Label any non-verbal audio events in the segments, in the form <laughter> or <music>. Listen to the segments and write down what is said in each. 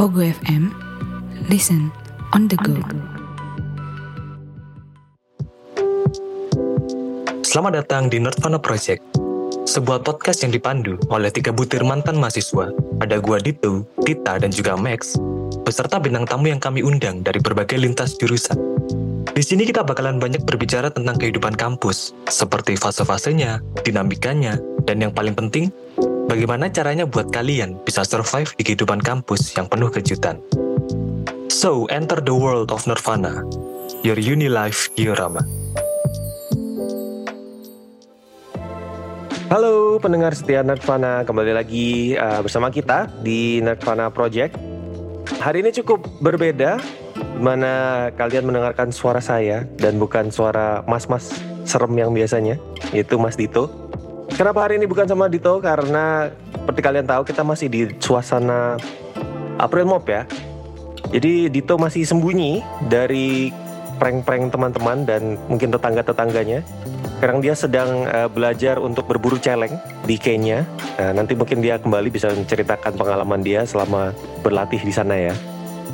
Pogo FM, listen on the go. Selamat datang di Nerdvana Project, sebuah podcast yang dipandu oleh tiga butir mantan mahasiswa. Ada gua Dito, Tita, dan juga Max, beserta bintang tamu yang kami undang dari berbagai lintas jurusan. Di sini kita bakalan banyak berbicara tentang kehidupan kampus, seperti fase-fasenya, dinamikanya, dan yang paling penting, bagaimana caranya buat kalian bisa survive di kehidupan kampus yang penuh kejutan. So, enter the world of Nirvana, your uni life diorama. Halo pendengar setia Nerdvana, kembali lagi uh, bersama kita di Nerdvana Project. Hari ini cukup berbeda, mana kalian mendengarkan suara saya dan bukan suara mas-mas serem yang biasanya, yaitu Mas Dito. Kenapa hari ini bukan sama Dito? Karena seperti kalian tahu kita masih di suasana April Mop ya. Jadi Dito masih sembunyi dari prank-prank teman-teman dan mungkin tetangga-tetangganya. Sekarang dia sedang uh, belajar untuk berburu celeng di Kenya. Nah, nanti mungkin dia kembali bisa menceritakan pengalaman dia selama berlatih di sana ya.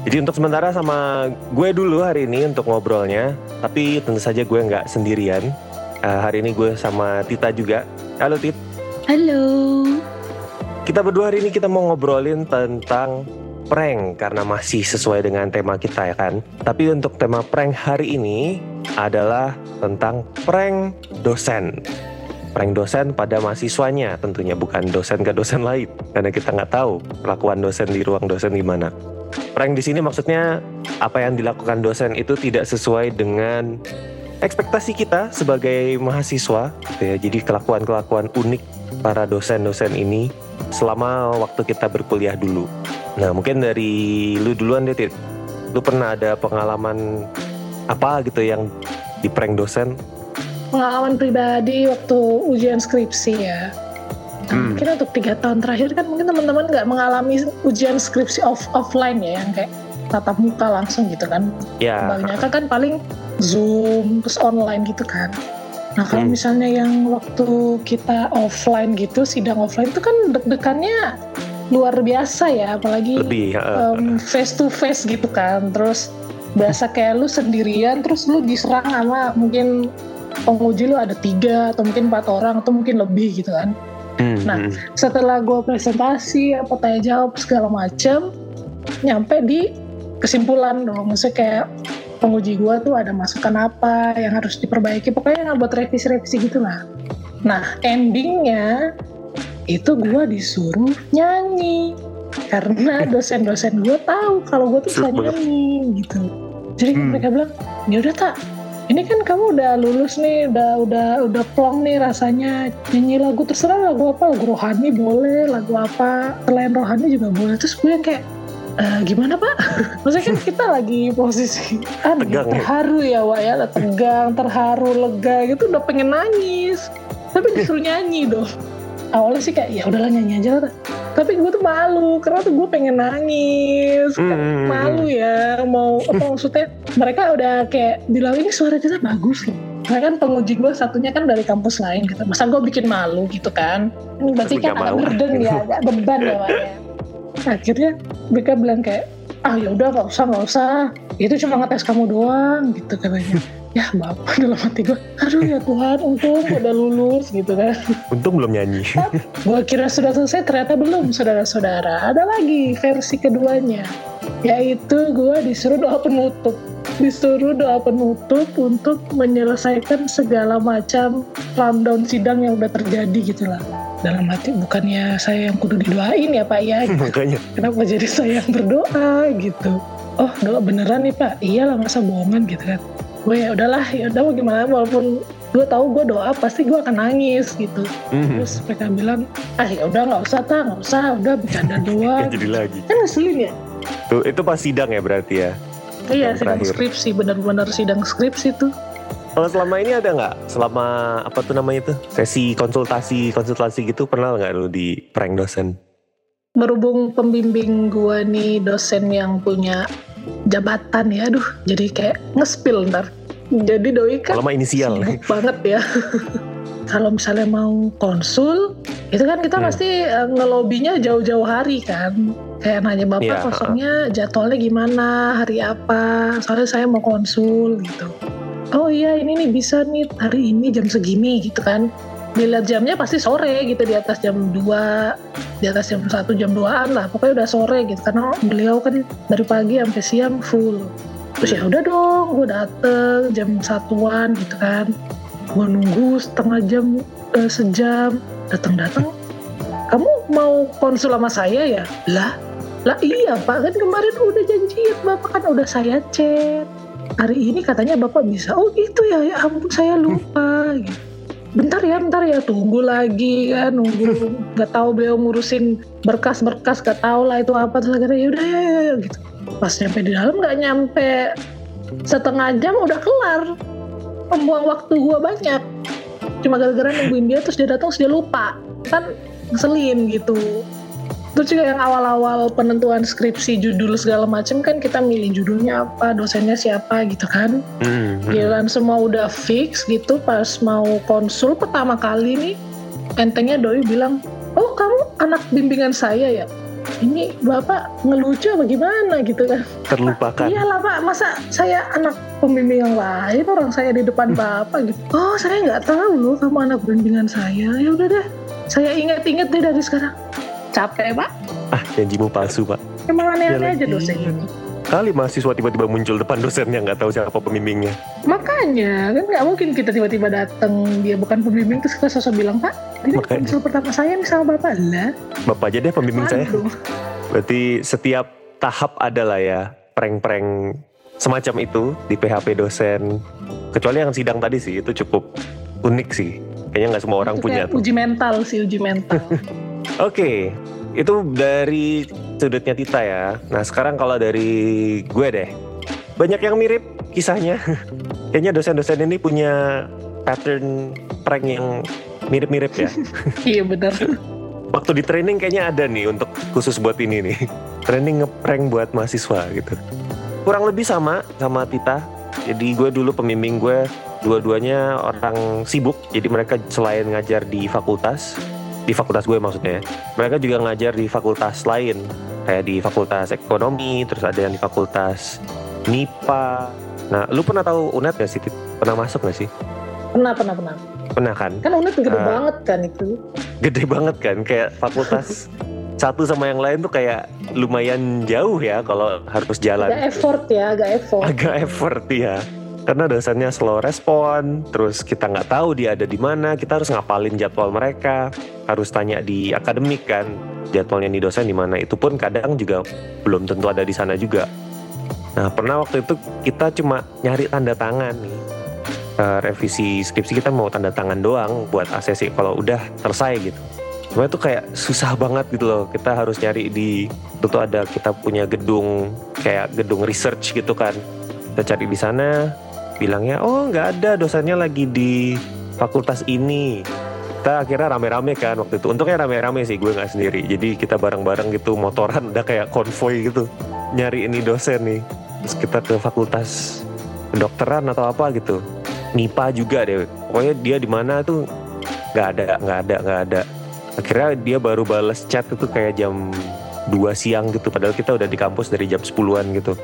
Jadi untuk sementara sama gue dulu hari ini untuk ngobrolnya. Tapi tentu saja gue nggak sendirian. Uh, hari ini gue sama Tita juga. Halo Tit. Halo. Kita berdua hari ini kita mau ngobrolin tentang prank karena masih sesuai dengan tema kita ya kan. Tapi untuk tema prank hari ini adalah tentang prank dosen. Prank dosen pada mahasiswanya tentunya bukan dosen ke dosen lain karena kita nggak tahu kelakuan dosen di ruang dosen gimana. Prank di sini maksudnya apa yang dilakukan dosen itu tidak sesuai dengan ekspektasi kita sebagai mahasiswa. Gitu ya. Jadi kelakuan-kelakuan unik para dosen-dosen ini selama waktu kita berkuliah dulu. Nah mungkin dari lu duluan deh Tit. Lu pernah ada pengalaman apa gitu yang di prank dosen? Pengalaman pribadi waktu ujian skripsi ya. Hmm. Mungkin untuk tiga tahun terakhir kan mungkin teman-teman nggak mengalami ujian skripsi off offline ya yang kayak tatap muka langsung gitu kan. Ya. Kebanyakan kan paling zoom terus online gitu kan. Nah kalau Hmm. misalnya yang waktu kita offline gitu sidang offline itu kan deg-degannya luar biasa ya apalagi Lebih. uh, um, face to face gitu kan terus berasa kayak lu sendirian terus lu diserang sama mungkin penguji lu ada tiga atau mungkin empat orang atau mungkin lebih gitu kan hmm, nah, hmm. setelah gue presentasi apa tanya jawab segala macam nyampe di kesimpulan dong maksudnya kayak penguji gue tuh ada masukan apa yang harus diperbaiki. Pokoknya nggak buat revisi-revisi gitu lah. Nah endingnya itu gue disuruh nyanyi. Karena dosen-dosen gue tahu kalau gue tuh bisa nyanyi gitu. Jadi Hmm. mereka bilang ya udah tak ini kan kamu udah lulus nih udah udah udah plong nih rasanya. Nyanyi lagu terserah lagu apa lagu rohani boleh lagu apa. Selain rohani juga boleh. Terus gue yang kayak "Eh, gimana pak? <laughs> Maksudnya kan kita lagi posisi kan Tegang ya? terharu ya Wak ya tegang terharu lega gitu udah pengen nangis tapi disuruh nyanyi dong awalnya sih kayak ya udahlah nyanyi aja lah Tak." tapi gue tuh malu karena tuh gue pengen nangis Hmm, Kayak hmm, hmm, malu ya mau apa <laughs> maksudnya mereka udah kayak bilang ini suara kita bagus loh Nah kan penguji gue satunya kan dari kampus lain gitu. Masa gue bikin malu gitu kan. Ini berarti kan agak burden ya, agak beban ya Pak ya. Akhirnya mereka bilang kayak, ah ya udah nggak usah nggak usah. Itu cuma ngetes kamu doang gitu katanya. ya bapak <laughs> dalam hati gue, aduh ya Tuhan untung udah lulus gitu kan. Untung belum nyanyi. <laughs> Gue kira sudah selesai, ternyata belum saudara-saudara. Ada lagi versi keduanya, yaitu gue disuruh doa penutup. Disuruh doa penutup untuk menyelesaikan segala macam rundown sidang yang udah terjadi gitu lah. Dalam hati bukannya saya yang kudu didoain ya Pak ya, <laughs> Makanya. kenapa jadi saya yang berdoa gitu. Oh doa beneran nih Pak, iyalah masa bohongan gitu kan. Gue ya udahlah, ya udah mau gimana walaupun gue tahu gue doa pasti gue akan nangis gitu Hmm. terus mereka bilang ah ya udah nggak usah tak nggak usah udah bercanda doang <laughs> Jadi lagi. kan ngeselin ya Tuh, itu pas sidang ya berarti ya. iya sidang terakhir. skripsi benar-benar sidang skripsi tuh Kalau selama ini ada nggak? Selama apa tuh namanya tuh? Sesi konsultasi konsultasi gitu pernah nggak lu di prank dosen? berhubung pembimbing gue nih dosen yang punya jabatan ya aduh jadi kayak ngespil ntar jadi doi kan Kalau mah inisial. sibuk banget ya <laughs> kalau misalnya mau konsul itu kan kita Hmm. pasti eh, ngelobinya jauh-jauh hari kan kayak nanya bapak Iya, kosongnya jadwalnya gimana hari apa soalnya saya mau konsul gitu oh iya ini nih bisa nih hari ini jam segini gitu kan. Dilihat jamnya pasti sore gitu di atas jam 2 di atas jam 1 jam 2an lah. Pokoknya udah sore gitu karena beliau kan dari pagi sampai siang full. Terus ya udah dong gue dateng jam satuan gitu kan. Gue nunggu setengah jam eh, sejam. Datang datang kamu mau konsul sama saya ya? Lah lah iya pak. Kan kemarin udah janjiin bapak. Kan udah saya chat hari ini katanya bapak bisa. Oh gitu ya. Ya ampun saya lupa. Bentar ya bentar ya. Tunggu lagi kan nunggu. Nggak tahu beliau ngurusin berkas-berkas gak tahu lah itu apa. Terus akhirnya yaudah ya, ya, ya gitu. Pas nyampe di dalam nggak nyampe. Setengah jam udah kelar. Membuang waktu gua banyak. Cuma gara-gara nungguin dia terus dia datang terus dia lupa. Kan ngeselin gitu terus juga yang awal-awal penentuan skripsi judul segala macam kan kita milih judulnya apa dosennya siapa gitu kan. Hmm, hmm. Giliran semua udah fix gitu pas mau konsul pertama kali nih entengnya doi bilang oh kamu anak bimbingan saya ya? Ini bapak ngelucu apa gimana? Gitu kan. Terlupakan. iyalah pak masa saya anak pembimbing yang lain orang saya di depan bapak gitu. Oh saya nggak tahu loh kamu anak bimbingan saya. Ya udah deh saya inget-inget deh dari sekarang capek pak Ah, janjimu palsu, Pak. emang aneh-aneh Ya aja dosen ini Kali mahasiswa tiba-tiba muncul depan dosennya nggak tahu siapa pembimbingnya. Makanya kan nggak mungkin kita tiba-tiba datang dia bukan pembimbing terus kita sosok bilang pak ini Makanya. konsul pertama saya nih sama bapak lah. Bapak aja deh pembimbing saya. Aduh. Berarti setiap tahap ada lah ya prank-prank semacam itu di PHP dosen. Kecuali yang sidang tadi sih itu cukup unik sih. Kayaknya nggak semua orang Itu punya tuh. uji mental sih uji mental. <laughs> Oke, itu dari sudutnya Tita ya. Nah sekarang kalau dari gue deh, banyak yang mirip kisahnya. <laughs> Kayaknya dosen-dosen ini punya pattern prank yang mirip-mirip ya. <laughs> iya benar. <laughs> Waktu di training kayaknya ada nih untuk khusus buat ini nih. Training ngeprank buat mahasiswa gitu. Kurang lebih sama sama Tita. Jadi gue dulu pembimbing gue dua-duanya orang sibuk. Jadi mereka selain ngajar di fakultas, di fakultas gue maksudnya, ya, mereka juga ngajar di fakultas lain. Kayak di fakultas ekonomi, terus ada yang di fakultas MIPA. Nah, lu pernah tahu UNED gak sih? Pernah masuk gak sih? Pernah pernah pernah. Pernah kan? Kan unit gede Ah. banget kan itu. gede banget kan kayak fakultas <laughs> satu sama yang lain tuh kayak lumayan jauh ya kalau harus jalan Agak effort ya, agak effort. agak effort ya karena dosennya slow respon terus kita nggak tahu dia ada di mana kita harus ngapalin jadwal mereka. Harus tanya di akademik kan jadwalnya nih dosen di mana. Itu pun kadang juga belum tentu ada di sana juga. Nah pernah waktu itu kita cuma nyari tanda tangan nih. Eh, revisi skripsi kita mau tanda tangan doang buat ACC kalau udah selesai gitu. Cuma itu kayak susah banget gitu loh. Kita harus nyari di itu tuh ada kita punya gedung kayak gedung research gitu kan. Kita cari di sana bilangnya oh nggak ada dosennya lagi di fakultas ini. Kita akhirnya rame-rame kan waktu itu. Untungnya rame-rame sih gue nggak sendiri. Jadi kita bareng-bareng gitu motoran udah kayak konvoy gitu. Nyari ini dosen nih. Terus kita ke fakultas kedokteran atau apa gitu. MIPA juga deh. Pokoknya dia di mana tuh nggak ada nggak ada nggak ada. Akhirnya dia baru bales chat itu kayak jam 2 siang gitu. Padahal kita udah di kampus dari jam 10-an gitu.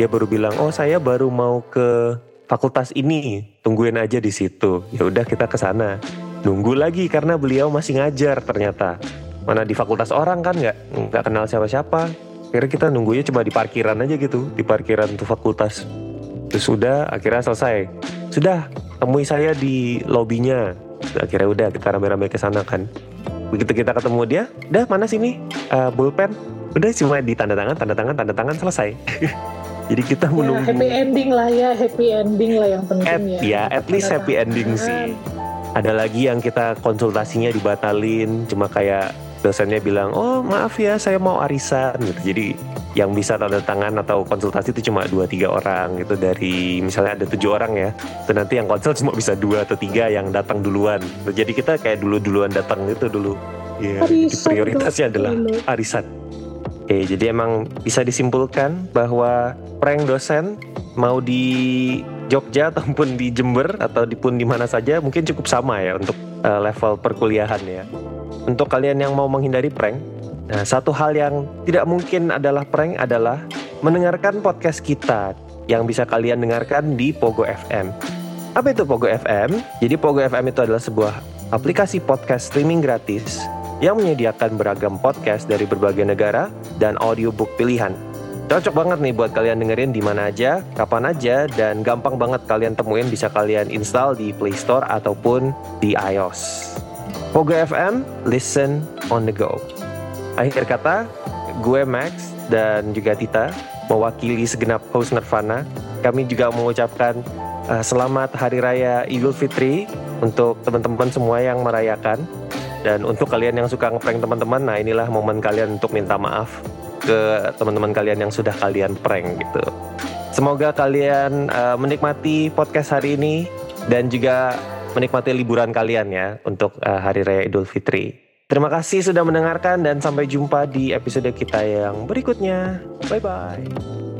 Dia baru bilang oh saya baru mau ke fakultas ini tungguin aja di situ. Ya udah kita ke sana. Nunggu lagi karena beliau masih ngajar ternyata. Mana di fakultas orang kan nggak nggak kenal siapa-siapa. Akhirnya kita nunggunya cuma di parkiran aja gitu di parkiran tuh fakultas. Terus sudah akhirnya selesai. Sudah temui saya di lobbynya akhirnya udah kita rame-rame ke sana kan. Begitu kita ketemu dia udah mana sini? Eh, pulpen? Udah cuma di tanda tangan tanda tangan tanda tangan selesai <laughs> jadi kita Ya, menunggu happy ending lah ya, happy ending lah yang penting at, ya. ya at least happy ending sih. Ada lagi yang kita konsultasinya dibatalin cuma kayak dosennya bilang oh maaf ya saya mau arisan gitu. Jadi yang bisa tanda tangan atau konsultasi itu cuma dua tiga orang gitu. Dari misalnya ada tujuh orang ya itu nanti yang konsul cuma bisa dua atau tiga yang datang duluan. Jadi kita kayak dulu duluan datang gitu dulu. Iya, Arisan prioritasnya adalah arisan Oke, jadi emang bisa disimpulkan bahwa prank dosen mau di Jogja ataupun di Jember atau di pun di mana saja mungkin cukup sama ya untuk uh, level perkuliahan ya. Untuk kalian yang mau menghindari prank, nah satu hal yang tidak mungkin adalah prank adalah mendengarkan podcast kita yang bisa kalian dengarkan di Pogo FM. Apa itu Pogo FM? Jadi Pogo FM itu adalah sebuah aplikasi podcast streaming gratis yang menyediakan beragam podcast dari berbagai negara dan audiobook pilihan. Cocok banget nih buat kalian dengerin di mana aja, kapan aja, dan gampang banget kalian temuin bisa kalian install di Play Store ataupun di iOS. Pogo FM, listen on the go. Akhir kata, gue Max dan juga Tita mewakili segenap host Nirvana. Kami juga mengucapkan uh, selamat Hari Raya Idul Fitri untuk teman-teman semua yang merayakan. Dan untuk kalian yang suka ngeprank teman-teman, nah inilah momen kalian untuk minta maaf ke teman-teman kalian yang sudah kalian prank gitu. Semoga kalian uh, menikmati podcast hari ini dan juga menikmati liburan kalian ya untuk uh, Hari Raya Idul Fitri. Terima kasih sudah mendengarkan dan sampai jumpa di episode kita yang berikutnya. Bye bye.